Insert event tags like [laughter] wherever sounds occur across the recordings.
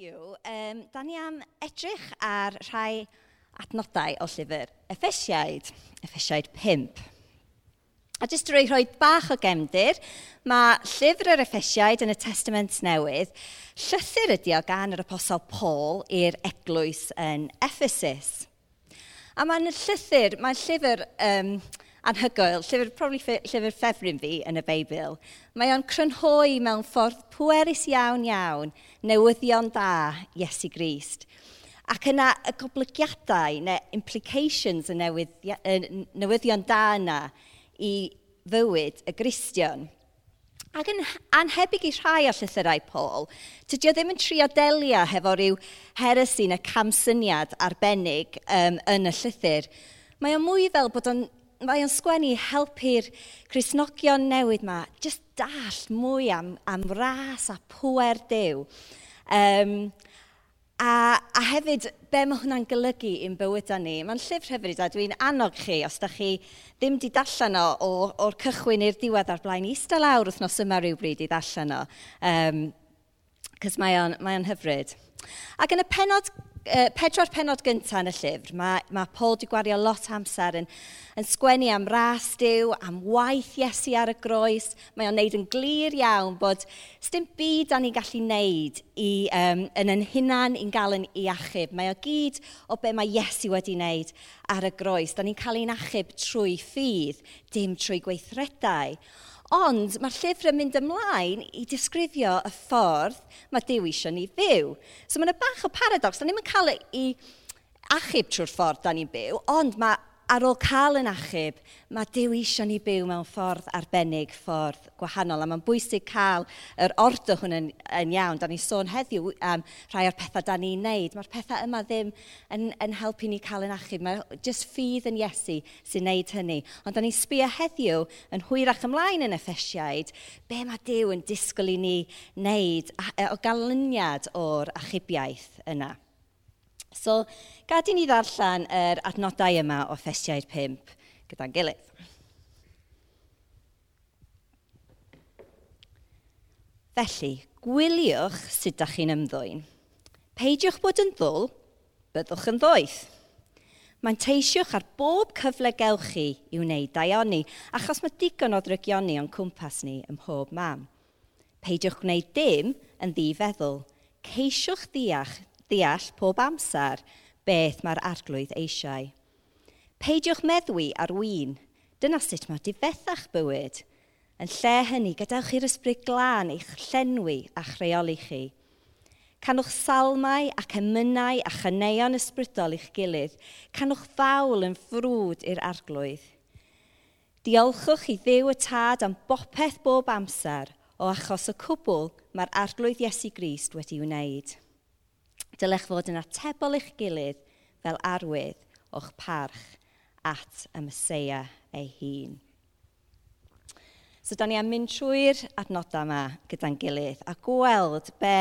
heddiw, um, da ni am edrych ar rhai adnodau o llyfr Effesiaid, Effesiaid 5. A jyst drwy rhoi bach o gemdir, mae llyfr yr Effesiaid yn y Testament Newydd, llythyr ydi o gan yr Apostol Paul i'r eglwys yn Ephesus. A mae'n llythyr, mae'n llyfr um, anhygoel, llyfr, probably llyfr ffefryn fi yn y Beibl. Mae o'n crynhoi mewn ffordd pwerus iawn iawn, newyddion da, Iesu Grist. Ac yna y goblygiadau neu implications y newyddion da yna i fywyd y Gristion. Ac yn anhebyg i rhai o llythyrau Paul, tydio ddim yn trio delio hefo rhyw heresy neu camsyniad arbennig um, yn y llythyr. Mae o mwy fel bod o'n mae o'n sgwennu helpu'r Cresnogion newydd yma just dall mwy am, am ras a pwer dew. Um, a, a hefyd, be mae hwnna'n golygu i'n bywydau ni. Mae'n llyfr hyfryd a dwi'n annog chi os da chi ddim di dallan o o'r cychwyn i'r diwedd ar blaen eistedd lawr wythnos yma rhywbryd i ddarllen o. Um, Cys mae o'n, mae on hyfryd. Ac yn y penod pedwar penod gyntaf yn y llyfr, mae, mae Paul wedi gwario lot amser yn, yn sgwennu am ras diw, am waith Iesu ar y groes. Mae o'n neud yn glir iawn bod dim byd a'n ni'n gallu neud i, um, yn yn hunan i'n gael yn i achub. Mae o gyd o be mae Iesu wedi wneud ar y groes. Da ni'n cael ein achub trwy ffydd, dim trwy gweithredau. Ond mae'r llyfr yn mynd ymlaen i disgrifio y ffordd mae Dyw eisiau ni fyw. So mae'n yna bach o paradox. Da ni'n cael ei achub trwy'r ffordd da ni'n byw, ond mae ar ôl cael yn achub, mae Dyw eisiau ni byw mewn ffordd arbennig, ffordd gwahanol. A mae'n bwysig cael yr ordo hwn yn, yn iawn. Da ni sôn heddiw am um, rhai o'r pethau da ni'n neud. Mae'r pethau yma ddim yn, yn helpu ni cael yn achub. Mae just ffydd yn Iesu sy'n neud hynny. Ond da ni'n sbio heddiw yn hwyrach ymlaen yn effesiaid, be mae Dyw yn disgwyl i ni wneud e, o galyniad o'r achubiaeth yna. So, gadi ni ddarllen yr er adnodau yma o Ffesiaid 5 gyda'n gilydd. Felly, gwyliwch sut ydych chi'n ymddwyn. Peidiwch bod yn ddwl, byddwch yn ddoeth. Mae'n teisiwch ar bob cyfle gewch chi i wneud daioni, achos mae digon o drygioni o'n cwmpas ni ym mhob mam. Peidiwch gwneud dim yn ddifeddwl. Ceisiwch ddiach ddeall pob amser beth mae'r arglwydd eisiau. Peidiwch meddwi ar wyn, dyna sut mae difethach bywyd. Yn lle hynny, gadewch i'r ysbryd glân eich llenwi a chreoli chi. Canwch salmau ac emynau a chyneuon ysbrydol i'ch gilydd. Canwch fawl yn ffrwd i'r arglwydd. Diolchwch i ddew y tad am bopeth bob amser o achos y cwbl mae'r arglwydd Iesu Grist wedi wneud. Dylech fod yn atebol i'ch gilydd fel arwydd o'ch parch at y Mesoea ei hun. So, da ni am mynd trwy'r adnodau yma gyda'n gilydd a gweld be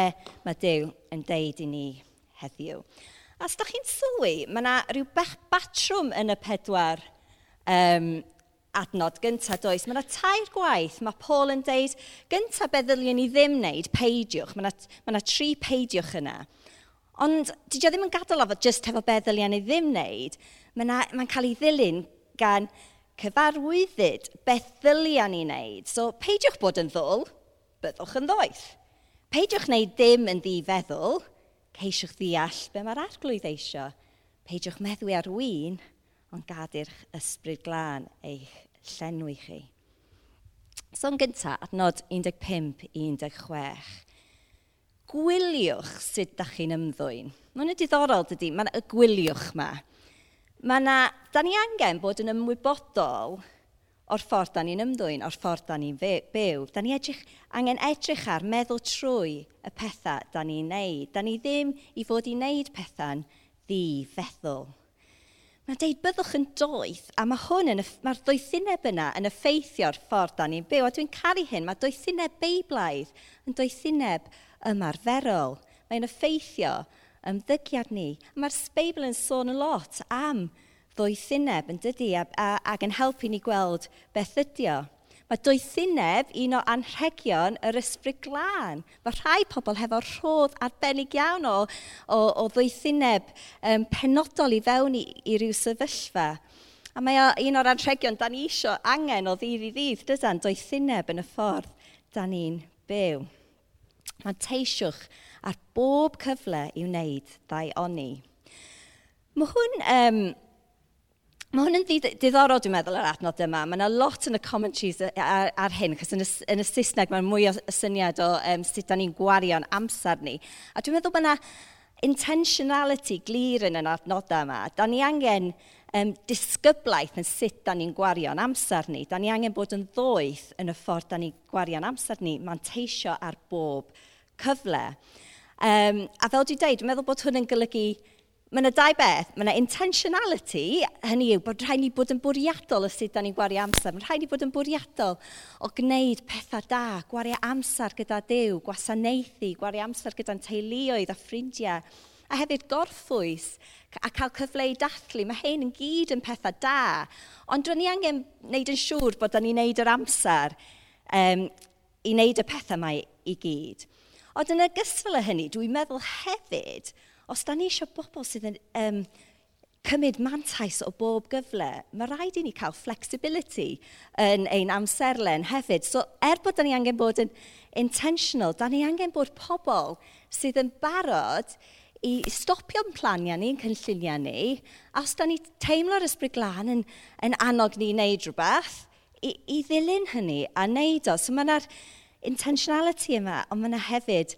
mae Dyw yn deud i ni heddiw. A os da chi'n sylwi, mae yna rhyw bech batrwm yn y pedwar um, adnod gyntaf, does? Mae yna tair gwaith. Mae Paul yn deud, gyntaf be ddylion ni ddim wneud, peidiwch. Mae yna, mae yna tri peidiwch yna. Ond dydy o ddim yn gadael o fod jyst hefo be ddyliau ni ddim wneud. Mae'n mae cael ei ddilyn gan cyfarwyddyd beth ddyliau ni wneud. So peidiwch bod yn ddwl, byddwch yn ddoeth. Peidiwch wneud dim yn ddifeddwl, ceisiwch ddeall be mae'r arglwydd eisiau. Peidiwch meddwi ar wyn, ond gadur'ch ysbryd glân eich llenwi chi. So yn gyntaf, adnod 15-16. Gwyliwch sut da chi'n ymddwyn. Mae'n diddorol dydy, mae y gwyliwch yma. Mae yna... da ni angen bod yn ymwybodol o'r ffordd da ni'n ymddwyn, o'r ffordd da ni'n byw. Da ni edrych, angen edrych ar meddwl trwy y pethau da ni'n neud. Da ni ddim i fod i wneud pethau'n ddifeddwl. Mae'n deud byddwch yn doeth, a mae hwn yn, mae'r doethineb yna yn effeithio'r ffordd da ni'n byw. A dwi'n caru hyn, mae doethineb beiblaidd yn doethineb ymarferol. Mae'n effeithio ymddygiad ni. Mae'r Beibl yn sôn y lot am ddwythineb yn dydy ac yn helpu ni gweld beth ydy o. Mae doethineb un o anrhegion yr ysbryd glân. Mae rhai pobl hefo rhodd arbennig iawn o, o, o ddwythineb um, penodol i fewn i, i ryw sefyllfa. A mae o, un o'r anrhegion da ni eisiau angen o ddydd i ddydd, dydan, doethineb yn y ffordd da ni'n byw. Manteisiwch ar bob cyfle i wneud ddau oni. Mae hwn, um, Mae hwn yn diddorol, dwi'n meddwl, yr adnod yma. Mae yna lot yn y commentaries ar, ar hyn, cos yn y, yn y Saesneg mae'n mwy o syniad o um, sut da ni'n gwario'n amser ni. A dwi'n meddwl bod yna intentionality glir yn yr adnodau yma. Da ni angen um, disgyblaeth yn sut da ni'n gwario'n amser ni. Da ni angen bod yn ddoeth yn y ffordd da ni'n gwario'n amser ni, Mae'n teisio ar bob cyfle. Um, a fel dwi'n dweud, dwi'n meddwl bod hwn yn golygu Mae yna dau beth. Mae yna intentionality, hynny yw bod rhaid ni bod yn bwriadol o sut da ni'n gwario amser. Mae rhaid ni bod yn bwriadol o gwneud pethau da, gwario amser gyda Dyw, gwasanaethu, gwario amser gyda'n teuluoedd a ffrindiau. A hefyd gorffwys a cael cyfle i dathlu. Mae hyn yn gyd yn pethau da. Ond rydyn ni angen wneud yn siŵr bod da ni'n wneud yr amser um, i wneud y pethau mae i gyd. Ond yn ogystal â hynny, dwi'n meddwl hefyd, os da ni eisiau bobl sydd yn um, cymryd mantais o bob gyfle, mae rhaid i ni cael flexibility yn ein amserlen hefyd. So er bod da ni angen bod yn intentional, da ni angen bod pobl sydd yn barod i stopio'n planiau ni, yn cynlluniau ni, a os da ni teimlo'r ysbryd glân yn, yn annog ni i wneud rhywbeth, i, i ddilyn hynny a wneud o. So mae yna'r intentionality yma, ond mae yna hefyd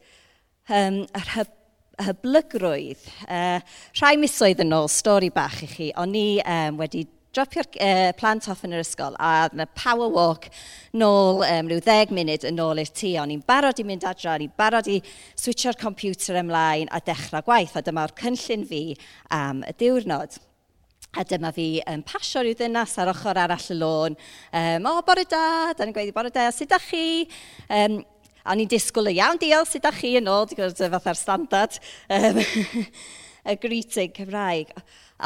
um, yr hyb hyblygrwydd. Uh, rhai misoedd yn ôl, stori bach i chi, o'n i um, wedi dropio'r uh, plant off yn yr ysgol a na power walk nôl um, rhyw 10 munud yn ôl i'r tŷ. O'n i'n barod i mynd adra, o'n i'n barod i switcho'r computer ymlaen a dechrau gwaith. A dyma'r cynllun fi am y diwrnod. A dyma fi um, pasio rhyw ddynas ar ochr arall y lôn. Um, o, bore da, da ni'n gweithio bore da, sut da chi? Um, a ni'n disgwyl y iawn, diolch, sut da chi yn ôl, dwi'n gwybod fatha'r standard. Um, [laughs] y greeting Cymraeg.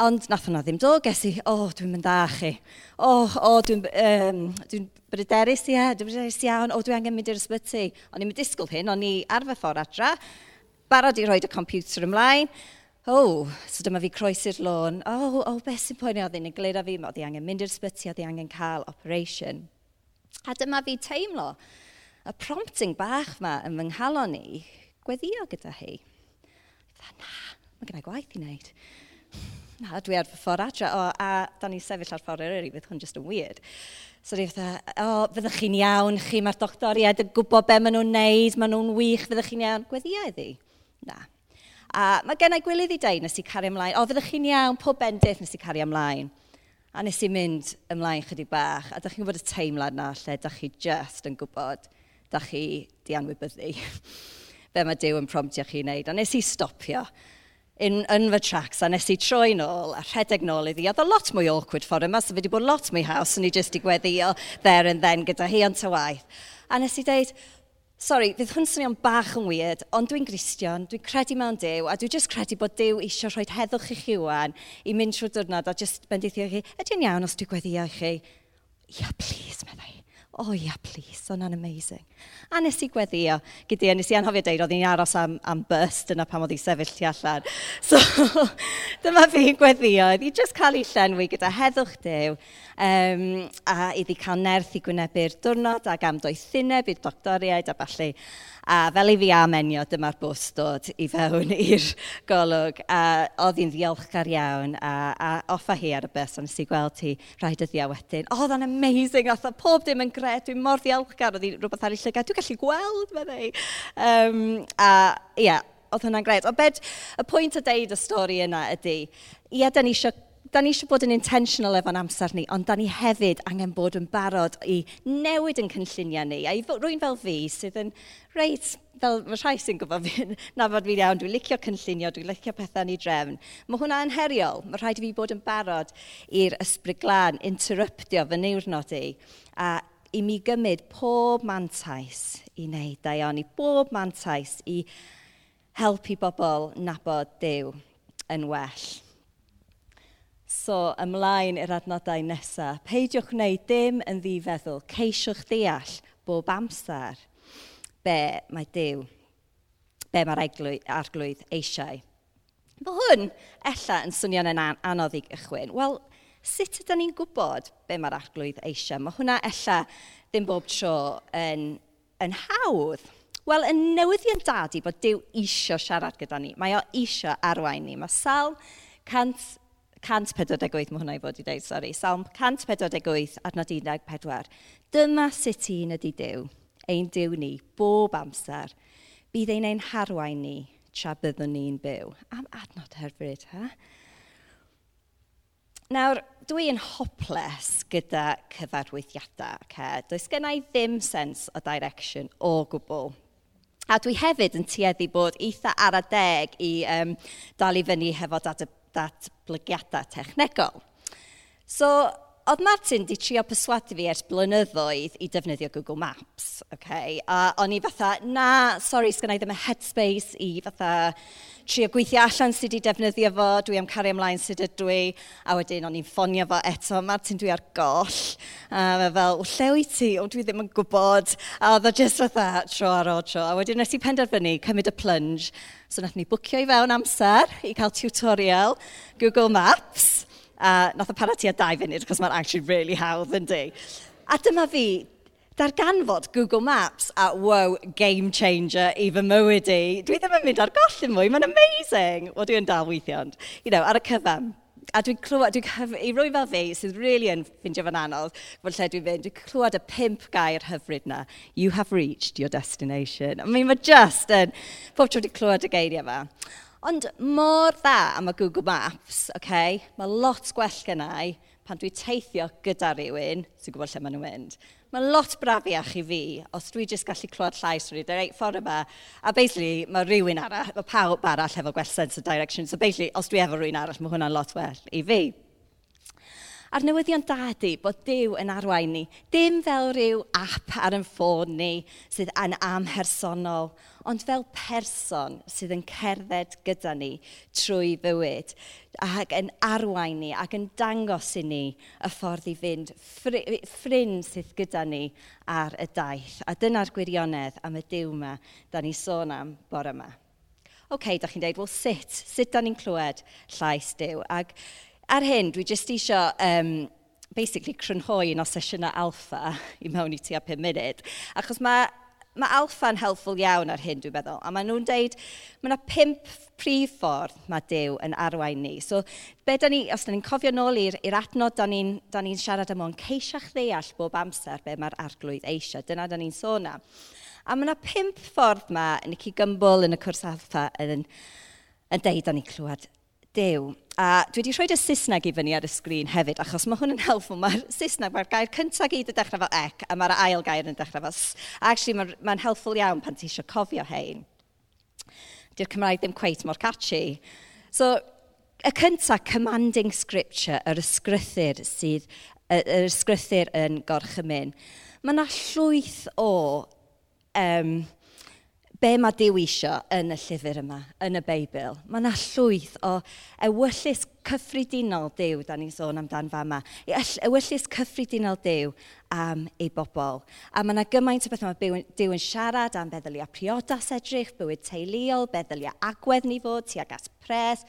Ond nath hwnna ddim dod, ges i, o, oh, dwi'n mynd â chi. O, oh, o, oh, dwi'n um, dwi bryderus, ie, dwi'n bryderus iawn, o, oh, dwi angen mynd i'r ysbyty. O'n i'n disgwyl hyn, o'n i ar fy ffordd adra, barod i roi y computer ymlaen, oh, so dyma fi croesi'r lôn, oh, oh, beth sy'n poeni oedd yn egluro fi, oedd i angen mynd i'r sbyty, oedd i angen cael operation. A dyma fi teimlo, y prompting bach ma yn fy nghalon ni, gweddio gyda hi. Dda, na, mae gennau gwaith i wneud. Na, dwi ar fy ffordd adre, o, a da ni sefyll ar ffordd eryri, bydd hwn just yn weird. So dwi fatha, o, fyddwch chi'n iawn, chi mae'r doctoriad yn gwybod be maen nhw'n neud, maen nhw'n wych, fyddwch chi'n iawn. Gweddio iddi? Na, A mae gennau gwylydd i dweud nes i cario ymlaen. O, fyddwch chi'n iawn, pob bendith nes i cario ymlaen. A nes i mynd ymlaen chydig bach. A da chi'n gwybod y teimlad na lle, da chi just yn gwybod, da chi di anwybyddu. [laughs] Be mae Dyw yn promptio chi wneud. A nes i stopio yn, yn fy tracks a nes i troi nôl a rhedeg nôl iddi. Oedd o lot mwy awkward ffordd yma, so fe wedi bod lot mwy haws, o'n i jyst i gweddio there and then gyda hi ond ta waith. A nes i dweud, Sorry, fydd hwn swnio'n bach yn weird, ond dwi'n gristion, dwi'n credu mewn Dyw, a dwi'n just credu bod Dyw eisiau rhoi heddwch i chi wan i mynd trwy diwrnod a just bendithio chi, ydy'n iawn os dwi'n gweddio i chi? Ia, yeah, please, meddai oh yeah, please, o'n amazing. A nes i gweddio, gyda, nes i anhofio deud, oedd hi'n aros am, am burst yna pam oedd i sefyll tu allan. [laughs] So, dyma fi'n gweddio, oedd i just cael ei llenwi gyda heddwch dew, um, a iddi cael nerth i gwynebu'r diwrnod ac am doethineb i'r doctoriaid a falle. A fel i fi amenio, dyma'r bws dod i fewn [laughs] i'r golwg. A oedd hi'n ddiolchgar iawn a, a offa hi ar y bus, ond nes i gweld hi rhai dyddiau wedyn. Oh, oedd amazing, oedd pob dim yn gred, dwi'n mor ddiolchgar, oedd hi rhywbeth ar ei llygad, dwi'n gallu gweld meddai. Um, a ie, yeah, oedd hwnna'n gred. Ond bed, y pwynt o deud y stori yna ydy, ie, da ni eisiau da ni eisiau bod yn intentional efo'n amser ni, ond da ni hefyd angen bod yn barod i newid yn cynlluniau ni. A i rwy'n fel fi sydd yn reit, fel mae rhai sy'n gwybod fi'n nabod fi'n iawn, dwi'n licio cynllunio, dwi'n licio pethau ni drefn. Mae hwnna yn heriol. Mae rhaid i fi bod yn barod i'r ysbryd glân, interruptio fy niwrnod i. A i mi gymryd pob mantais i wneud da i bob mantais i helpu bobl nabod Dyw yn well paso ymlaen i'r adnodau nesaf. Peidiwch wneud dim yn ddifeddwl, ceisiwch deall bob amser be mae Dyw, be mae'r arglwydd eisiau. Fy hwn, ella yn swnio'n yn anodd i gychwyn. Wel, sut ydym ni'n gwybod be mae'r arglwydd eisiau? Mae hwnna ella ddim bob tro yn, yn hawdd. Wel, yn newyddion dadu bod Dyw eisiau siarad gyda ni. Mae o eisiau arwain ni. Mae sal 100 148 mae hwnna i fod i dweud, sori. Salm 148 adnod 14. Dyma sut un ydy Dyw, ein Dyw ni, bob amser. Bydd ein ein harwain ni, tra byddwn ni'n byw. Am adnod hyfryd, ha? Nawr, dwi yn hoples gyda cyfarwyddiadau, okay? does gen i ddim sens o direction o gwbl. A dwi hefyd yn tueddu bod eitha ar y deg i um, dal i fyny hefo dat y datblygiadau technegol. So, Oedd Martin di trio perswadu fi ers blynyddoedd i defnyddio Google Maps, okay? a o'n i fatha, na, sori, sgan i ddim y headspace i fatha trio gweithio allan sydd wedi defnyddio fo, dwi am cario ymlaen sydd ydw i, a wedyn o'n i'n ffonio fo eto, Martin dwi ar goll, a mae fel, lle wyt ti? O, dwi ddim yn gwybod, a oedd o just fatha tro ar ôl tro, a wedyn nes i penderfynu cymryd y plunge, so nath ni bwcio i fewn amser i cael tutorial Google Maps, a nath y parati a dau funud, cos mae'n actually really hawdd yn di. A dyma fi, darganfod Google Maps a wow, game changer i fy mywyd i. Dwi ddim yn mynd ar goll yn mwy, mae'n amazing. Wel, dwi'n dal weithio ond, you know, ar y cyfan. A dwi'n clywed, dwi'n cyf... i rwy fel fi sydd really yn ffindio fan anodd, fel lle dwi'n fynd, dwi'n clywed y pimp gair hyfryd na. You have reached your destination. I mean, mae just yn... Pob tro dwi'n clywed y geiriau yma. Ond mor dda am y Google Maps, okay? mae lot gwell gynnau pan dwi teithio gyda rhywun sy'n gwybod lle maen nhw'n mynd. Mae lot brafiach i fi os dwi jyst gallu clywed llais rhywun, dweud reit ffordd yma. A basically, mae rhywun arall, mae pawb arall efo gwell sense of direction. So basically, os dwi efo rhywun arall, mae hwnna'n lot well i fi a'r newyddion da ydy bod Dyw yn arwain ni. Dim fel rhyw app ar yn ffôn ni sydd yn amhersonol, ond fel person sydd yn cerdded gyda ni trwy fywyd ac yn arwain ni ac yn dangos i ni y ffordd i fynd ffrind sydd gyda ni ar y daith. A dyna'r gwirionedd am y Dyw yma da ni sôn am bore yma. OK, da chi'n dweud, wel sut? Sut da ni'n clywed llais Dyw? Ac ar hyn, dwi jyst eisiau um, basically crynhoi un o sesiynau alfa i mewn i tua 5 munud. Achos mae mae alfa'n helpful iawn ar hyn, dwi'n meddwl. A maen nhw'n deud, mae yna pimp prif ffordd mae Dyw yn arwain ni. So, be da ni, os da ni'n cofio nôl i'r adnod, da ni'n ni siarad am o'n ceisia'ch ddeall bob amser be mae'r arglwydd eisiau. Dyna da ni'n sôn am. A mae yna pimp ffordd yma, yn y cygymbyl yn y cwrs alfa yn, yn deud da ni'n clywed Dyw. A dwi wedi rhoi y Saesneg i fyny ar y sgrin hefyd, achos mae hwn yn helpful. Mae'r Saesneg, mae'r gair cyntaf gyd yn dechrau fel ec, a mae'r ail gair yn dechrau fel s. Actually, mae'n mae helpful iawn pan ti eisiau cofio hein. Dy'r Cymraeg ddim cweith mor catchy. So, y cyntaf, commanding scripture, yr ysgrythyr sydd, yr ysgrythyr yn gorchymyn. Mae yna llwyth o um, be mae Dyw isio yn y llyfr yma, yn y Beibl. Mae yna llwyth o ewyllus cyffredinol Dyw, da ni'n sôn amdan fa yma. Ewyllus cyffredinol Dyw am ei bobl. A mae yna gymaint o beth mae Dyw yn siarad am beddylia priodas edrych, bywyd teuluol, beddylia agwedd ni fod, tuag at pres,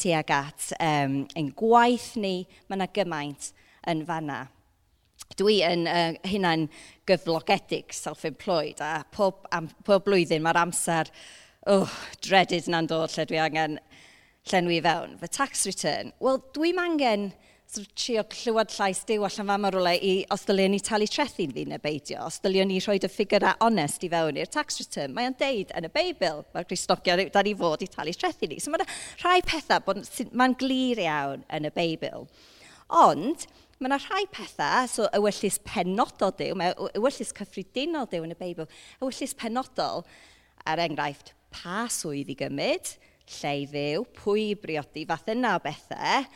tuag at um, ein gwaith ni. Mae yna gymaint yn fanna. Dwi yn uh, hynna'n gyflogedig self-employed a pob, am, pob blwyddyn mae'r amser oh, dredydd na'n dod lle dwi angen llenwi fewn. Fy tax return, wel dwi'n angen trio clywed llais diw allan fa fama rolau i os dylion ni talu trethu'n fi neu beidio, os dylion ni rhoi dy ffigurau onest i fewn i'r tax return. Mae'n deud yn y Beibl, mae'r Cristnogion da ni fod i talu trethu ni. So mae'n rhai pethau mae'n glir iawn yn y Beibl. Ond, mae yna rhai pethau, so ewyllus penodol Dyw, mae ewyllus cyffredinol Dyw yn y Beibl, ewyllus penodol, er enghraifft, pa swydd i gymryd, lle i fyw, pwy i briodi, fath yna o bethau,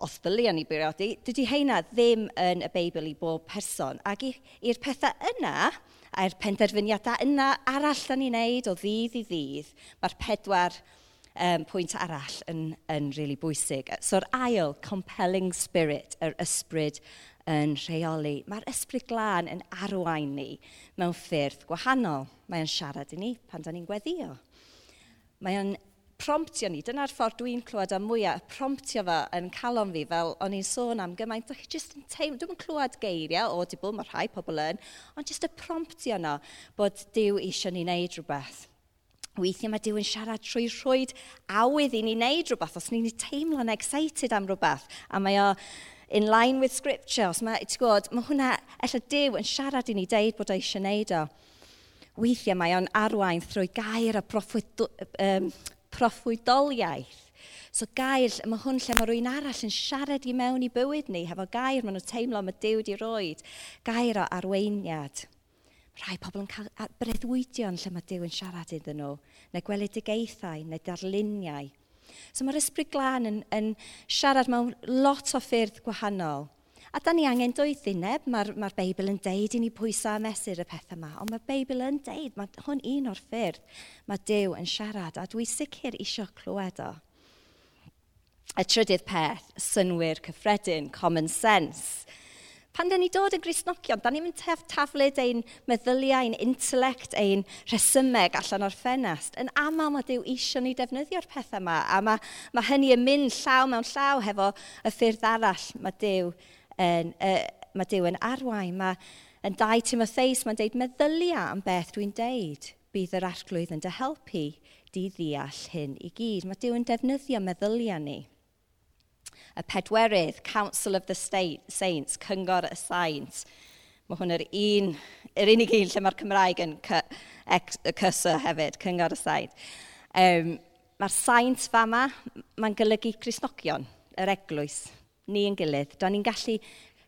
os ddylion i briodi, dydy heina ddim yn y Beibl i bob person. Ac i'r pethau yna, a'r penderfyniadau yna arall da ni'n neud o ddydd i ddydd, mae'r pedwar um, pwynt arall yn, yn really bwysig. So'r ail, compelling spirit, yr ysbryd yn rheoli. Mae'r ysbryd glân yn arwain ni mewn ffyrdd gwahanol. Mae'n siarad i ni pan da ni'n gweddio. Mae'n promptio ni, dyna'r ffordd dwi'n clywed am mwyaf, promptio fo yn calon fi, fel o'n i'n sôn am gymaint, dwi'n just yn teimlo, dwi'n clywed geiriau audible, mae rhai pobl yn, ond just y promptio no, bod Dyw eisiau ni wneud rhywbeth. Weithiau mae Dyw yn siarad trwy rhwyd awydd i ni wneud rhywbeth, os ni'n teimlo'n excited am rhywbeth, a mae o in line with scripture, os mae, ti'n gwybod, mae hwnna, efallai Dyw yn siarad i ni deud bod o eisiau wneud o. Weithiau mae o'n arwain trwy gair a proffwyd, um, proffwydoliaeth. So gair, mae hwn lle mae rhywun arall yn siarad i mewn i bywyd ni, hefo gair maen nhw'n teimlo mae Dyw wedi roed, gair o arweiniad. Rhai pobl yn cael breddwydion lle mae Dyw yn siarad iddyn nhw, neu gweledigaethau, neu darluniau. So mae'r ysbryd glân yn, yn siarad mewn lot o ffyrdd gwahanol. A da ni angen doethineb, mae'r ma Beibl yn deud i ni pwysau a mesur y pethau yma, ond mae'r Beibl yn deud, mae hwn un o'r ffyrdd, mae Dyw yn siarad, a dwi sicr eisiau clywed o. Y trydydd peth, synwyr cyffredin, common sense. Pan da ni dod yn grisnogion, da ni'n mynd tef taflid ein meddyliau, ein intelect, ein rhesymeg allan o'r ffenest. Yn aml mae Dyw isio ni defnyddio'r pethau yma, a mae, mae hynny yn mynd llaw mewn llaw hefo y ffyrdd arall. Mae Dyw yn, uh, mae Dyw yn arwain. Mae, yn 2 Timotheus, mae'n deud meddylia am beth dwi'n deud. Bydd yr arglwydd yn dy helpu di ddeall hyn i gyd. Mae Dyw yn defnyddio meddylia ni. Y pedwerydd, Council of the State, Saints, Cyngor y Saint. Mae hwn yr un, yr unig un lle mae'r Cymraeg yn cy, hefyd, Cyngor y Saint. Um, Mae'r saint fama, mae'n golygu Crisnogion, yr eglwys, ni yn gilydd. Da ni'n gallu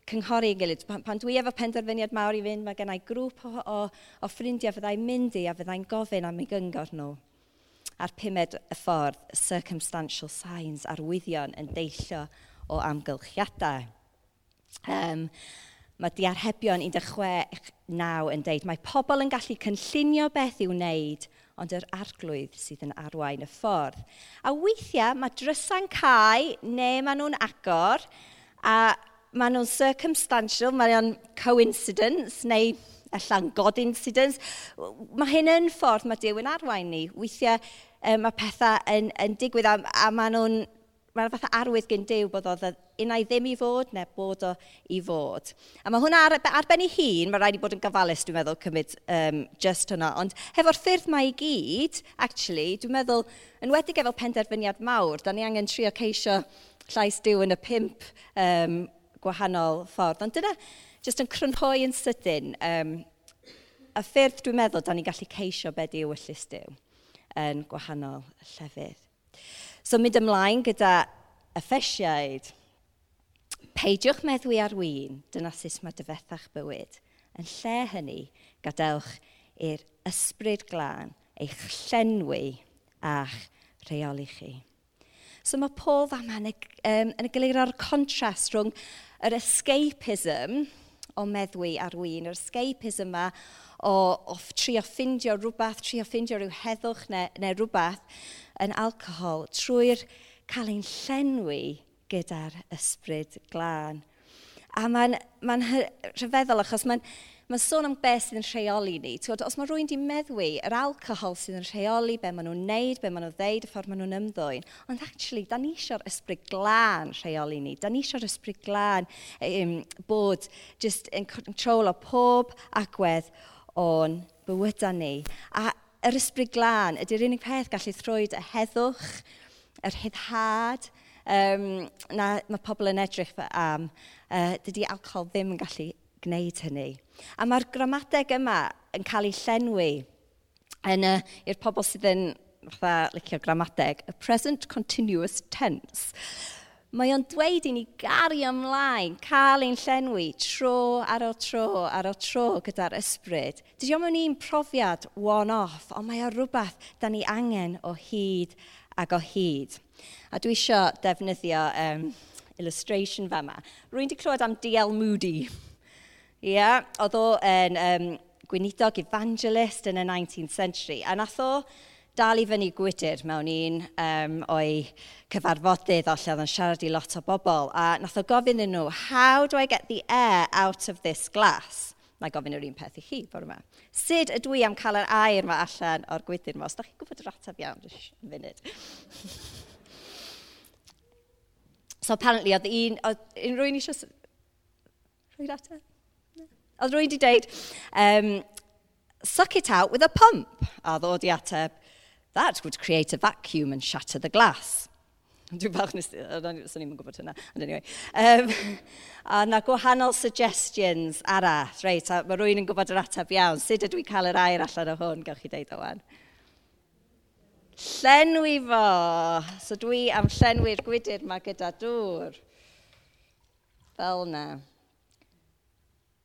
cynghori yn gilydd. Pan, pan dwi efo penderfyniad mawr i fynd, mae gennau grŵp o, o, o ffrindiau fyddai'n mynd i a fyddai'n gofyn am ei gyngor nhw. No a'r pumed y ffordd circumstantial signs arwyddion yn deillio o amgylchiadau. Um, mae diarhebion 16.9 yn deud, mae pobl yn gallu cynllunio beth i'w wneud, ond yr arglwydd sydd yn arwain y ffordd. A weithiau mae drysau'n cael neu maen nhw'n agor, a maen nhw'n circumstantial, maen nhw'n coincidence, neu allan god incidents. Mae hyn yn ffordd mae Dyw yn arwain ni. Weithiau um, mae pethau yn, yn digwydd a, a mae nhw'n mae'n fath arwydd gen Dyw bod oedd unai ddim i fod neu bod o i fod. A mae hwnna ar, ar ben ei hun, mae rhaid i bod yn gofalus, dwi'n meddwl, cymryd um, just hwnna. Ond hefo'r ffyrdd mae i gyd, actually, dwi'n meddwl, yn wedi efo penderfyniad mawr, da ni angen trio ceisio llais Dyw yn y pimp um, gwahanol ffordd. Ond dyna, just yn crynhoi yn sydyn, um, y ffyrdd dwi'n meddwl da ni'n gallu ceisio beth yw y llysdew yn gwahanol llefydd. So mynd ymlaen gyda effesiaid. Peidiwch meddwi ar wyn, dyna sut mae dyfethach bywyd. Yn lle hynny, gadewch i'r ysbryd glân eich llenwi a'ch rheoli chi. So mae Paul fama yn, um, yn y gilydd o'r contrast rhwng yr escapism, o meddwi ar wyn, yr escapism yma o, o trio ffindio rhywbeth, trio ffindio rhyw heddwch neu, neu rhywbeth yn alcohol trwy'r cael ein llenwi gyda'r ysbryd glân. A mae'n ma, rhyfeddol achos mae'n Mae sôn am beth sydd yn rheoli ni. Tywod, os mae rhywun wedi meddwi yr alcohol sydd yn rheoli, be maen nhw'n neud, be maen nhw'n ddeud, y ffordd maen nhw'n ymddwyn. Ond actually, da ni eisiau'r ysbryd glân rheoli ni. Da ni eisiau'r ysbryd glân um, bod just yn control o pob agwedd o'n bywyda ni. A yr ysbryd glân ydy'r unig peth gallu thrwyd y heddwch, yr hyddhad, um, na mae pobl yn edrych am, uh, dydy alcohol ddim yn gallu gwneud hynny. A mae'r gramadeg yma yn cael ei llenwi yn y, i'r pobl sydd yn fatha licio gramadeg, y present continuous tense. Mae o'n dweud i ni gari ymlaen, cael ein llenwi tro ar o tro ar o tro gyda'r ysbryd. Dydy o'm yn un profiad one-off, ond mae o rhywbeth da ni angen o hyd ac o hyd. A dwi eisiau defnyddio um, illustration fe yma. Rwy'n di clywed am DL Moody. Ia, oedd o yn um, gweinidog evangelist yn y 19th century. A nath o dal i fyny gwydr mewn un um, o'i cyfarfodydd o lle oedd yn siarad i lot o bobl. A nath o gofyn yn nhw, how do I get the air out of this glass? Mae gofyn yr un peth i chi, bore yma. Sut ydw i am cael yr air yma allan o'r gwydr yma? Os da chi'n gwybod yr ateb iawn, yn funud. [laughs] so apparently, oedd un, oedd unrhyw un eisiau... Rwy'n ateb? Oedd rwy wedi dweud, um, suck it out with a pump. A ddod i ateb, that would create a vacuum and shatter the glass. Dwi'n bach nes, swn ni'n gwybod hynna, ond anyway. Um, a na gwahanol suggestions arall, reit, a mae rwy'n yn gwybod yr ateb iawn. Sut ydw i cael yr air allan o hwn, gawch chi deud o wan. Llenwi fo. So dwi am llenwi'r gwydyr mae gyda dŵr. Fel na.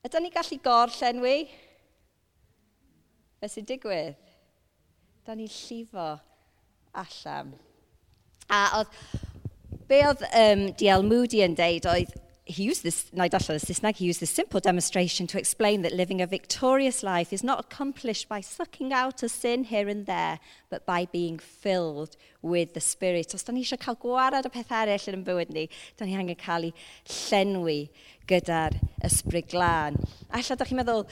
Ydyn ni gallu gorllenwi? Be sy'n digwydd? Da ni'n llifo allan. A oedd, be oedd um, DL Moody yn deud oedd he used this, na i darllen Saesneg, he used this simple demonstration to explain that living a victorious life is not accomplished by sucking out a sin here and there, but by being filled with the Spirit. Os da ni eisiau cael gwarad o peth eraill yn bywyd ni, da ni angen cael ei llenwi gyda'r ysbryd glân. Alla, da chi'n meddwl,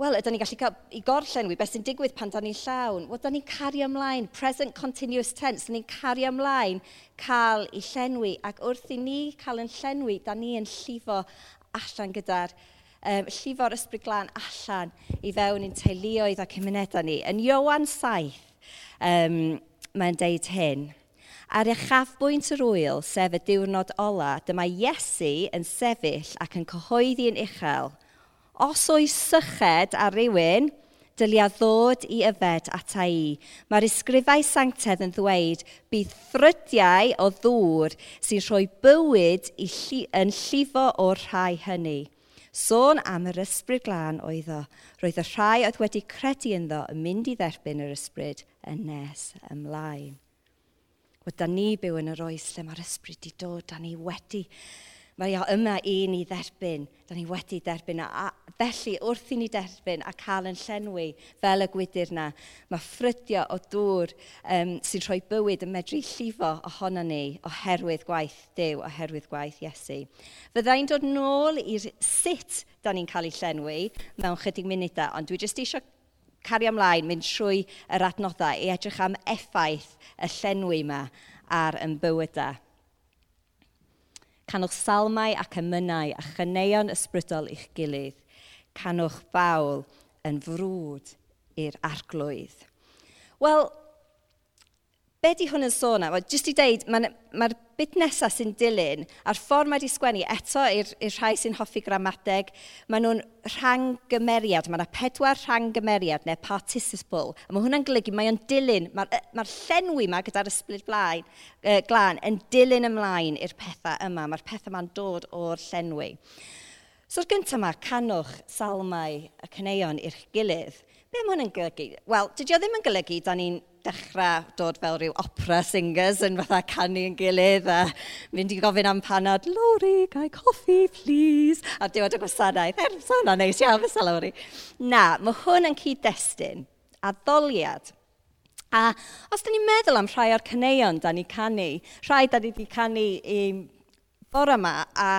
wel, ydyn ni'n gallu cael i gorllen wy, beth sy'n digwydd pan da ni'n llawn? Wel, da ni'n cario ymlaen, present continuous tense, da ni'n cario ymlaen cael i llenwi. Ac wrth i ni cael yn llenwi, da ni yn llifo allan gyda'r um, llifo'r ysbryd glân allan i fewn i'n teuluoedd a cymunedau ni. Yn Iowan 7, um, mae'n deud hyn. Ar uchafbwynt yr wyl, sef y diwrnod ola, dyma Iesu yn sefyll ac yn cyhoeddi yn uchel – os oes syched ar rywun, dylia ddod i yfed ata i. Mae'r ysgrifau sanctedd yn ddweud bydd thrydiau o ddŵr sy'n rhoi bywyd lli, yn llifo o'r rhai hynny. Sôn am yr ysbryd glân oedd o. Roedd y rhai oedd wedi credu ynddo yn mynd i dderbyn yr ysbryd yn nes ymlaen. Wel, da ni byw yn yr oes lle mae'r ysbryd wedi dod, da ni wedi mae o yma i ni dderbyn, da ni wedi derbyn. A felly wrth i ni derbyn a cael yn llenwi fel y gwydr na, mae ffrydio o dŵr um, sy'n rhoi bywyd yn medru llifo ohono ni oherwydd gwaith Dyw, oherwydd gwaith Iesu. Fyddai'n dod nôl i'r sut da ni'n cael ei llenwi mewn chydig munudau, ond dwi jyst eisiau cario ymlaen, mynd trwy yr adnoddau i edrych am effaith y llenwi yma ar yn bywydau. Canwch salmau ac ymynau a chyneuon ysbrydol i'ch gilydd. Canwch bawl yn frwd i'r arglwydd. Wel, Be di hwn yn sôn am? Jyst i dweud, mae'r ma, bit nesaf sy'n dilyn a'r ffordd mae wedi sgwennu eto i'r rhai sy'n hoffi gramadeg, mae nhw'n rhanggymeriad. Mae yna pedwar rhanggymeriad neu participle. A mae hwnna'n golygu, mae o'n dilyn, mae'r ma, llenwi yma gyda'r ysbryd blaen, uh, glân yn dilyn ymlaen i'r pethau yma. Mae'r pethau yma'n dod o'r llenwi. So'r gyntaf yma, canwch salmau y cyneuon i'r gilydd. Be mae hwn yn golygu? Wel, dydy o ddim yn golygu da ni'n dechrau dod fel rhyw opera singers yn fatha canu yn gilydd a mynd i gofyn am panad, Lori, gai coffi, please? A diwedd y gwasanaeth, er, sa hwnna neis iawn, fysa Lori. Na, mae hwn yn cyd-destun, addoliad. A os da ni'n meddwl am rhai o'r cyneuon da ni canu, rhai da ni wedi canu i bore yma a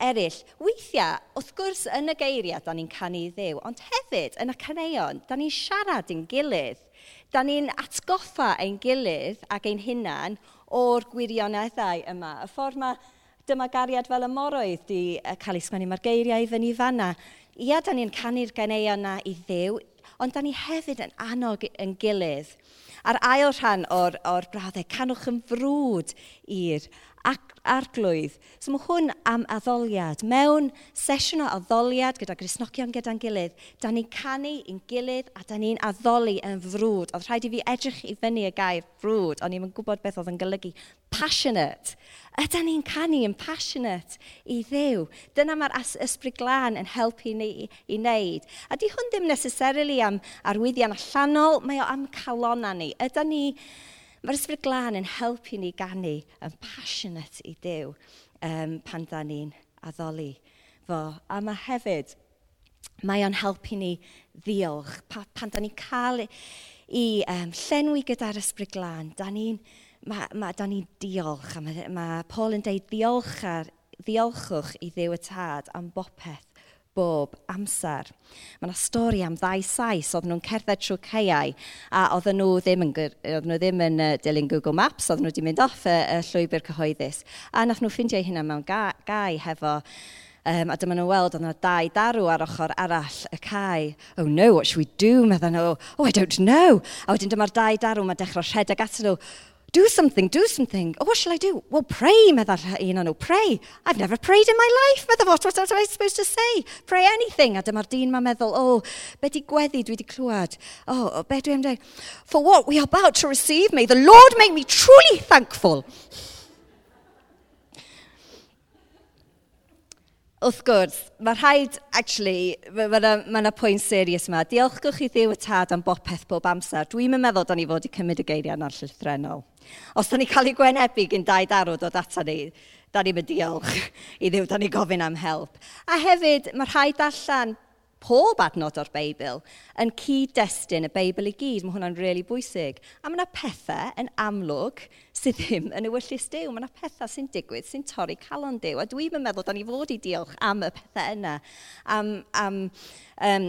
eraill, weithiau, wrth gwrs, yn y geiriau da ni'n canu i ddew, ond hefyd yn y caneuon, da ni'n siarad yn gilydd da ni'n atgoffa ein gilydd ac ein hunan o'r gwirioneddau yma. Y ffordd mae dymagariad fel y moroedd di cael ei sgwennu mae'r geiriau i fyny fanna. Ia, da ni'n canu'r ganeuon na i ddew, ond da ni hefyd yn annog yn gilydd. A'r ail rhan o'r, or, or canwch yn frwd i'r arglwydd. So mae hwn am addoliad. Mewn sesiwn o addoliad gyda grisnogion gyda'n gilydd, da ni'n canu i'n gilydd a da ni'n addoli yn frwd. Oedd rhaid i fi edrych i fyny y gair frwd, ond ni'n gwybod beth oedd yn golygu. Passionate. Yda ni'n canu yn passionate i ddew. Dyna mae'r ysbryd glân yn helpu ni i wneud. A di hwn ddim necessarily am arwyddion allanol, mae o am calona ni. Yda ni Mae'r ysbryd glân yn helpu ni ganu yn passionate i Dyw um, pan da ni'n addoli fo. A mae hefyd, mae o'n helpu ni ddiolch. Pa, pan da ni'n cael i um, llenwi gyda'r ysbryd glân, da ni'n ma, ma, da ni diolch. Mae, ma Paul yn deud diolch ar, diolchwch i ddew y tad am bopeth bob amser. Mae yna stori am ddau sais, oedd nhw'n cerdded trwy ceiau a oedd nhw ddim yn, oedd nhw ddim yn uh, dilyn Google Maps, oedd nhw wedi mynd off y, y llwybr cyhoeddus. A nath nhw ffeindio hynna mewn ga, gai hefo Um, a dyma nhw weld oedd yna dau darw ar ochr arall y cae. Oh no, what should we do? Meddyn nhw, oh I don't know. A wedyn dyma'r dau darw, mae dechrau rhedeg at nhw do something, do something. Oh, what shall I do? Well, pray, meddwl un o'n nhw, pray. I've never prayed in my life, meddwl, what, what, what am I supposed to say? Pray anything. A dyma'r dyn ma'n meddwl, oh, be di gweddi dwi di clywed? Oh, oh be dwi am dweud? For what we are about to receive, may the Lord make me truly thankful. wrth gwrs, mae rhaid, actually, mae yna ma, ma pwynt serius yma. Diolchgwch chi ddiw y tad am bob peth bob amser. Dwi'n meddwl da ni fod i cymryd y geiriau na'r llythrenol. Os da ni cael ei gwenebu gyn dau darwyd o data ni, da [laughs] ni'n diolch i ddiw da ni gofyn am help. A hefyd, mae rhaid allan pob adnod o'r Beibl yn cyd-destun y Beibl i gyd. Mae hwnna'n really bwysig. A mae yna pethau yn amlwg sydd ddim yn y wyllus Dyw. Mae yna pethau sy'n digwydd sy'n torri calon Dyw. A dwi'n meddwl da ni fod i diolch am y pethau yna. Am, am um,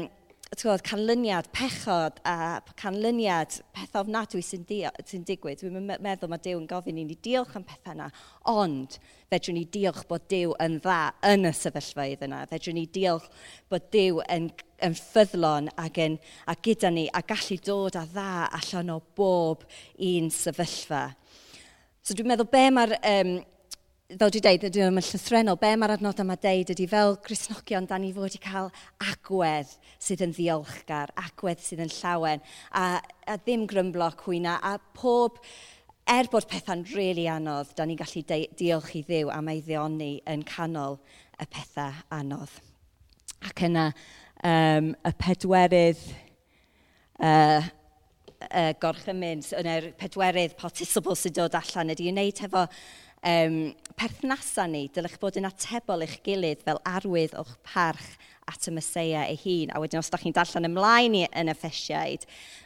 tywod, canlyniad pechod a canlyniad peth ofnadwy sy'n, sy digwydd. Dwi'n meddwl mae Dyw yn gofyn i ni diolch am pethau yna, ond fedrwn ni diolch bod Dyw yn dda yn y sefyllfaidd yna. Fedrwn ni diolch bod Dyw yn, yn ffyddlon ac, yn, a gyda ni a gallu dod a dda allan o bob un sefyllfa. So dwi'n meddwl be mae'r um, fel dwi'n deud, dydyn nhw'n llythrenol, be mae'r adnod yma deud ydy fel Cresnogion, da ni fod i cael agwedd sydd yn ddiolchgar, agwedd sydd yn llawen, a, a ddim grymblo cwyna, a pob, er bod pethau'n rili really anodd, da ni'n gallu diolch i ddiw am ei ddioni yn canol y pethau anodd. Ac yna um, y pedwerydd uh, uh, gorchymyn, yna'r pedwerydd participle sy'n dod allan ydy wneud hefo um, perthnasau ni, dylech bod yn atebol eich gilydd fel arwydd o'ch parch at y Mesoea ei hun. A wedyn, os da chi'n darllen ymlaen i, yn effesiaid,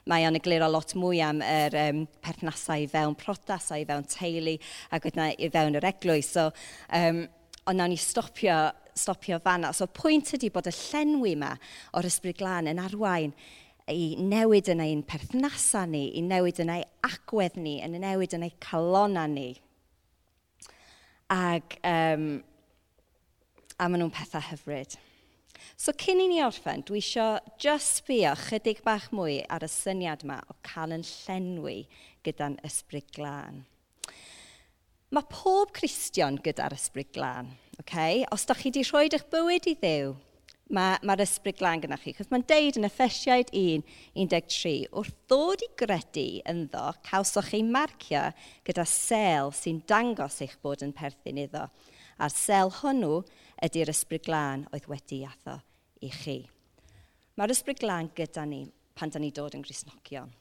mae o'n egluro lot mwy am yr um, perthnasau i fewn prodas, i fewn teulu, ac wedyn i fewn yr eglwys. So, um, ond nawn ni stopio, stopio fanna. So, pwynt ydy bod y llenwi yma o'r ysbryd glân yn arwain i newid yn ein perthnasau ni, i newid yn ei agwedd ni, yn newid yn ei calona ni. Ac, um, a maen nhw'n pethau hyfryd. So cyn i ni orffen, dwi eisiau just sbio chydig bach mwy ar y syniad yma o cael yn llenwi gyda'n ysbryd glân. Mae pob Cristion gyda'r ysbryd glân. Okay? Os da chi wedi rhoi eich bywyd i ddew, mae'r ma ysbryd glân gyda chi. Chos mae'n deud yn Effesiaid 1, 13, wrth ddod i gredu ynddo, cawsoch chi marcio gyda sel sy'n dangos eich bod yn perthyn iddo. A'r sel hwnnw ydy'r ysbryd glân oedd wedi atho i chi. Mae'r ysbryd glân gyda ni pan da ni dod yn grisnogion.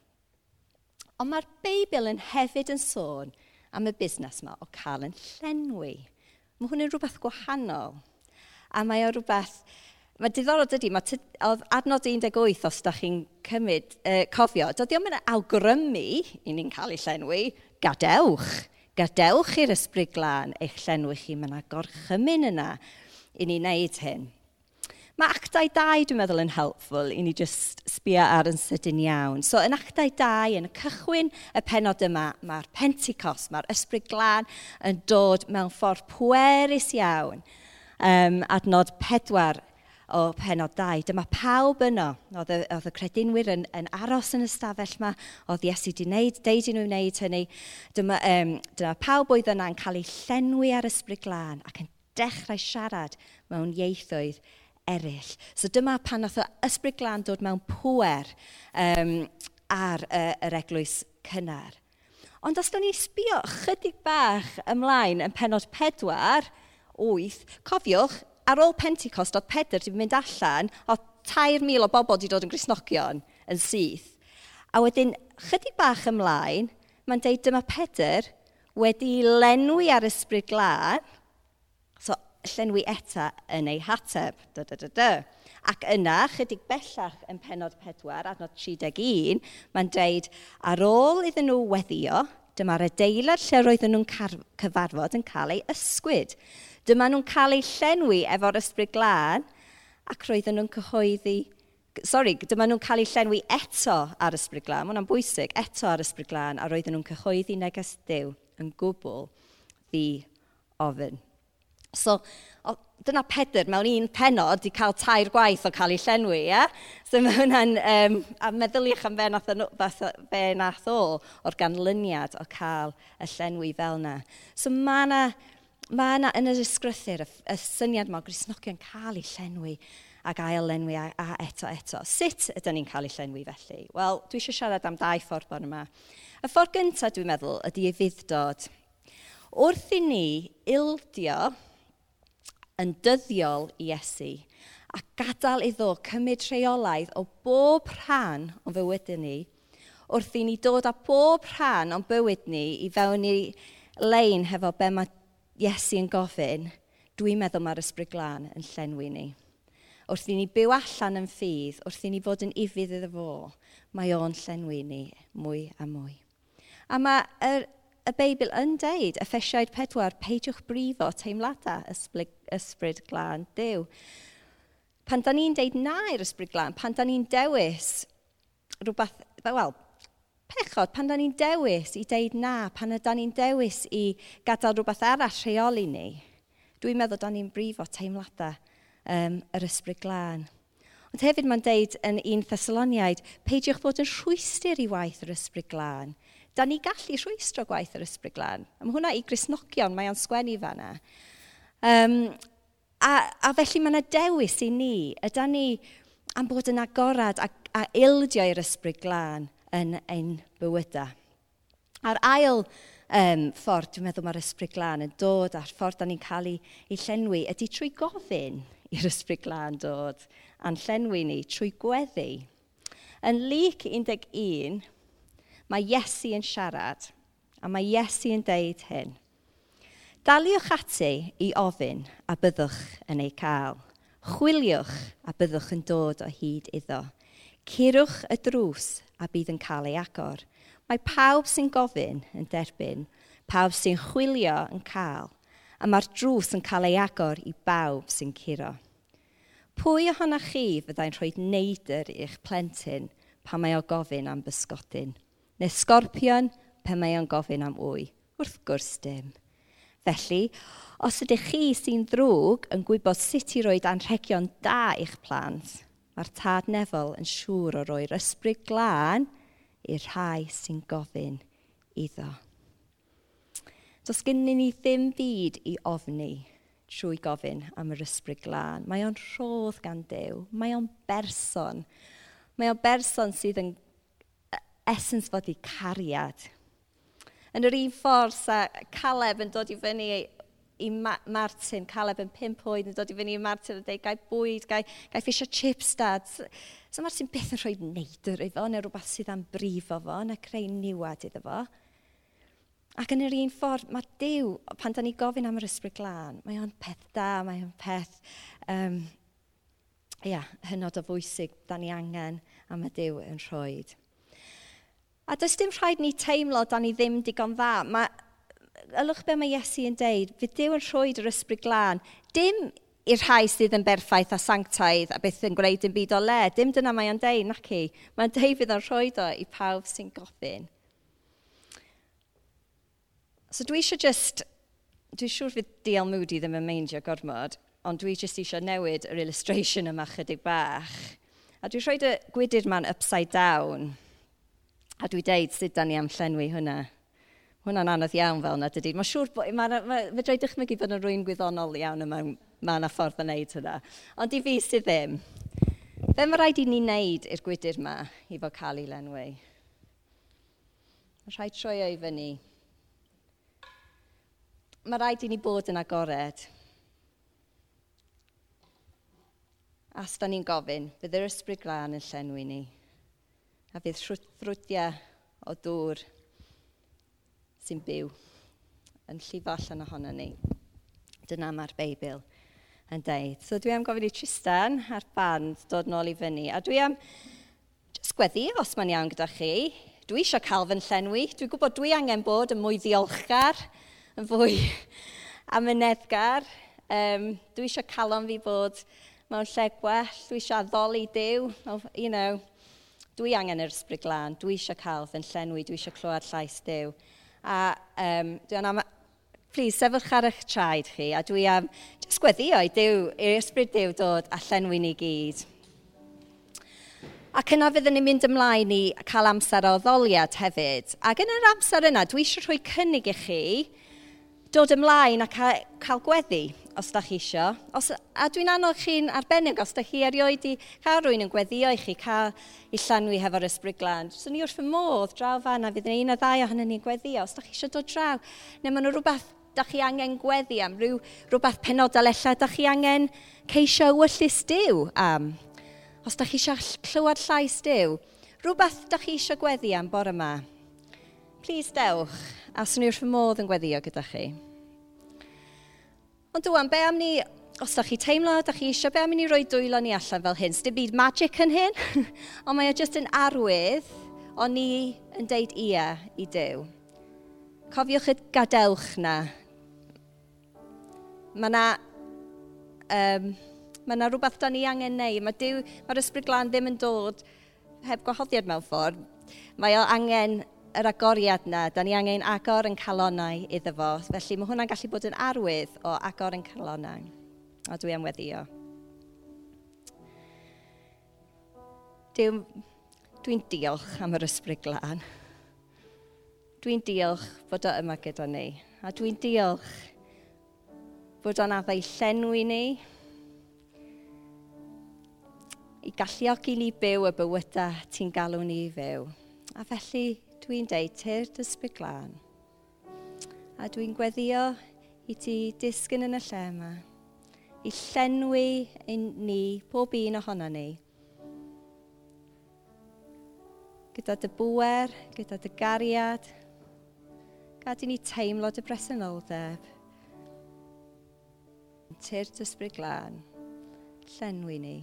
Ond mae'r Beibl yn hefyd yn sôn am y busnes yma o cael yn llenwi. Mae hwn yn rhywbeth gwahanol. A mae o rhywbeth Mae diddorol dydy, mae oedd adnod 18 os da chi'n cymryd, uh, cofio, doedd ddim yn awgrymu i ni'n cael ei llenwi, gadewch. Gadewch i'r ysbryd glân eich llenwi chi, mae yna gorchymyn yna i ni wneud hyn. Mae actau 2 dwi'n meddwl yn helpful i ni just sbio ar yn sydyn iawn. So yn actau 2, yn y cychwyn y penod yma, mae'r Pentecost, mae'r ysbryd glân yn dod mewn ffordd pwerus iawn. Um, adnod pedwar, o penod 2. Dyma pawb yno, oedd y, oedd y credinwyr yn, yn aros yn y stafell yma, oedd Iesu wedi wneud, deud i nhw wneud hynny. Dyma, um, dyma pawb oedd yna yn cael ei llenwi ar ysbryd glân ac yn dechrau siarad mewn ieithoedd eraill. So dyma pan oedd ysbryd glân dod mewn pwer um, ar uh, yr eglwys cynnar. Ond os da ni sbio chydig bach ymlaen yn penod pedwar, 8, cofiwch ar ôl Pentecost, oedd Pedr wedi mynd allan, oedd 3,000 o bobl wedi dod yn Grisnogion yn syth. A wedyn, chydig bach ymlaen, mae'n deud dyma Pedr wedi lenwi ar ysbryd glân, so llenwi eta yn ei hateb, da, da, da, da. Ac yna, chydig bellach yn penod 4, adnod 31, mae'n deud, ar ôl iddyn nhw weddio, dyma'r adeilad lle roedden nhw'n cyfarfod yn cael ei ysgwyd. Dyma nhw'n cael eu llenwi efo'r ysbryd glân ac roedden nhw'n cyhoeddi... Sorry, dyma nhw'n cael eu llenwi eto ar ysbryd glân, mae hwnna'n bwysig, eto ar ysbryd glân, a roedden nhw'n cyhoeddi neges Dyw yn gwbl ddi ofyn. So, o, dyna Pedr mewn un penod i cael tair gwaith o cael ei llenwi, ie? Yeah? So mae hwnna'n, um, a meddyliwch am fe nath, o, fe nath o o'r ganlyniad o cael y llenwi fel yna. So mae yna mae yna yn yr ysgrythyr y, y syniad mae Grisnogion cael ei llenwi ac ail lenwi a, a eto eto. Sut ydym ni'n cael ei llenwi felly? Wel, dwi eisiau siarad am dau ffordd bod yma. Y ffordd gyntaf, dwi'n meddwl, ydy ei fuddod. Wrth i ni ildio yn dyddiol i Iesu a gadael iddo cymryd rheolaidd o bob rhan o fywydau ni, wrth i ni dod â bob rhan o'n bywyd ni i fewn i lein hefo be mae Iesu yn gofyn, dwi'n meddwl mae'r ysbryd glân yn llenwi ni. Wrth i ni byw allan yn ffydd, wrth i ni fod yn ifydd iddo fo, mae o'n llenwi ni mwy a mwy. A mae yr, y Beibl yn deud, Effesiaid pedwar, peidiwch brifo teimladau ysbryd, ysbryd glân Dyw. Pan da ni'n deud na i'r ysbryd glân, pan da ni'n dewis rhywbeth, wel, pechod pan da ni'n dewis i deud na, pan da ni'n dewis i gadael rhywbeth arall rheoli ni, dwi'n meddwl da ni'n brifo teimladau um, yr ysbryd glân. Ond hefyd mae'n deud yn un Thessaloniaid, peidiwch bod yn rhwystyr i waith yr ysbryd glân. Da ni gallu rhwystro gwaith yr ysbryd glân. Am hwnna i grisnogion, mae o'n sgwennu fanna. Um, a, a felly mae yna dewis i ni, ydy ni am bod yn agorad a, a ildio i'r ysbryd glân yn ein bywydau. A'r ail um, ffordd, dwi'n meddwl mae'r ysbryd glân yn dod a'r ffordd da ni'n cael ei, ei llenwi, ydy trwy gofyn i'r ysbryd glân dod a'n llenwi ni trwy gweddi. Yn lyc 11, mae Iesu yn siarad a mae Iesu yn deud hyn. Daliwch ati i ofyn a byddwch yn ei cael. Chwiliwch a byddwch yn dod o hyd iddo. Curwch y drws a bydd yn cael ei agor. Mae pawb sy'n gofyn yn derbyn, pawb sy'n chwilio yn cael, a mae'r drws yn cael ei agor i bawb sy'n curo. Pwy ohonoch chi fyddai'n rhoi neidr i'ch plentyn pan mae o gofyn am bysgodyn? Neu sgorpion pe mae o'n gofyn am wy? Wrth gwrs dim. Felly, os ydych chi sy'n ddrwg yn gwybod sut i roed anrhegion da i'ch plant, Mae'r tad nefol yn siŵr o roi'r ysbryd glân i'r rhai sy'n gofyn iddo. Does gynnu ni ddim byd i ofni trwy gofyn am yr ysbryd glân. Mae o'n rhodd gan Dyw. Mae o'n berson. Mae o'n berson sydd yn esens fod i cariad. Yn yr un ffordd, sa Caleb yn dod i fyny i Ma Martin, Caleb yn pimp oed yn dod i fyny i Martin yn dweud, gai bwyd, gai, gai ffisio chips dad. So Martin beth yn rhoi neidr iddo neu rhywbeth sydd am brifo fo, neu creu niwad iddo fo. Ac yn yr un ffordd, mae Dyw, pan da ni gofyn am yr ysbryd glân, mae o'n peth da, mae o'n peth, um, ia, hynod o fwysig da ni angen am y Dyw yn rhoi. A does dim rhaid ni teimlo da ni ddim digon dda. Mae ylwch be mae Iesu yn deud, fydd Dyw yn rhoi yr ysbryd glân. Dim i'r rhai sydd yn berffaith a sanctaidd a beth yn gwneud yn byd o le. Dim dyna mae o'n deud, nac i. Mae'n deud fydd o'n rhoi o i pawb sy'n gofyn. So dwi eisiau just, dwi'n siŵr fydd DL Moody ddim yn meindio gormod, ond dwi just eisiau newid yr illustration yma chydig bach. A dwi'n rhoi y gwydyr ma'n upside down. A dwi deud sut da ni am llenwi hwnna hwnna'n anodd iawn fel yna, dydy. Mae'n siŵr bod... Mae, ma, fe droi dychmygu bod yn rwy'n gwyddonol iawn yma, mae yna ffordd o wneud hynna. Ond i fi sydd ddim, be mae rhaid i ni wneud i'r gwydyr yma i fod cael ei lenwi? Mae rhaid troi o'i fyny. Mae rhaid i ni bod yn agored. As da ni'n gofyn, bydd yr ysbryd glân yn llenwi ni. A fydd ffrwdiau o dŵr sy'n byw yn llifo allan ohono ni. Dyna mae'r Beibl yn deud. So dwi am gofyn i Tristan a'r band dod nôl i fyny. A dwi am jyst gweddi, os mae'n iawn gyda chi, dwi eisiau cael fy llenwi. Dwi'n gwybod dwi angen bod yn mwy ddiolchgar, yn fwy am y. Um, dwi eisiau calon fi bod mewn lle gwell, dwi eisiau addoli Dyw. You know, dwi angen yr ysbryd glân, dwi eisiau cael fy llenwi, dwi eisiau clywed llais Dyw. A um, dwi'n am... Please, sefwch ar eich traed chi, a dwi am Just gweddio i Dyw, i'r Ysbryd Dyw dod a llenwi ni gyd. Ac yna fyddwn ni'n mynd ymlaen i cael amser o ddoliad hefyd. Ac yn yr amser yna, dwi eisiau rhoi cynnig i chi dod ymlaen a cael, cael gweddi os da chi isio. Os, a dwi'n annog chi'n arbennig os da chi erioed i cael rwy'n yn gweddio i chi cael i llanwi hefo'r ysbryd glan. So ni wrth fy modd draw fan a fydd un o ddau ohonyn ni'n gweddio. Os da chi eisiau dod draw, neu maen nhw rhywbeth da chi angen gweddi am rhyw rhywbeth penodol ella da chi angen ceisio wyllus diw am. Os da chi eisiau clywed llais diw, rhywbeth da chi eisiau gweddi am bore yma. Please dewch, a swn i wrth modd yn gweddio gyda chi. Ond dwi'n, be am ni, os da chi teimlo, da chi eisiau, be am ni roi dwylo ni allan fel hyn? Sdim byd magic yn hyn, [laughs] ond mae o jyst yn arwydd o ni yn deud ia i Dyw. Cofiwch y gadewch na. Mae na, um, mae na rhywbeth da ni angen neu. Mae Dyw, mae'r ysbryd glan ddim yn dod heb gwahoddiad mewn ffordd. Mae o angen yr agoriad yna, da ni angen agor yn calonau iddo fo. Felly mae hwnna'n gallu bod yn arwydd o agor yn calonau. A dwi am weddio. Dwi'n dwi diolch am yr ysbryd glân. Dwi'n diolch bod o yma gyda ni. A dwi'n diolch bod o'n addau llenwi ni, i galluogi ni byw y bywydau ti'n galw ni i fyw. A felly, Dwi'n deiter dysbu glân. A dwi'n gweddio i ti disgyn yn y lle yma. I llenwi ein ni, pob un ohono ni. Gyda dy bwer, gyda dy gariad. Gadi ni teimlo dy bresenoldeb. Tyr dysbryd glân. Llenwi ni.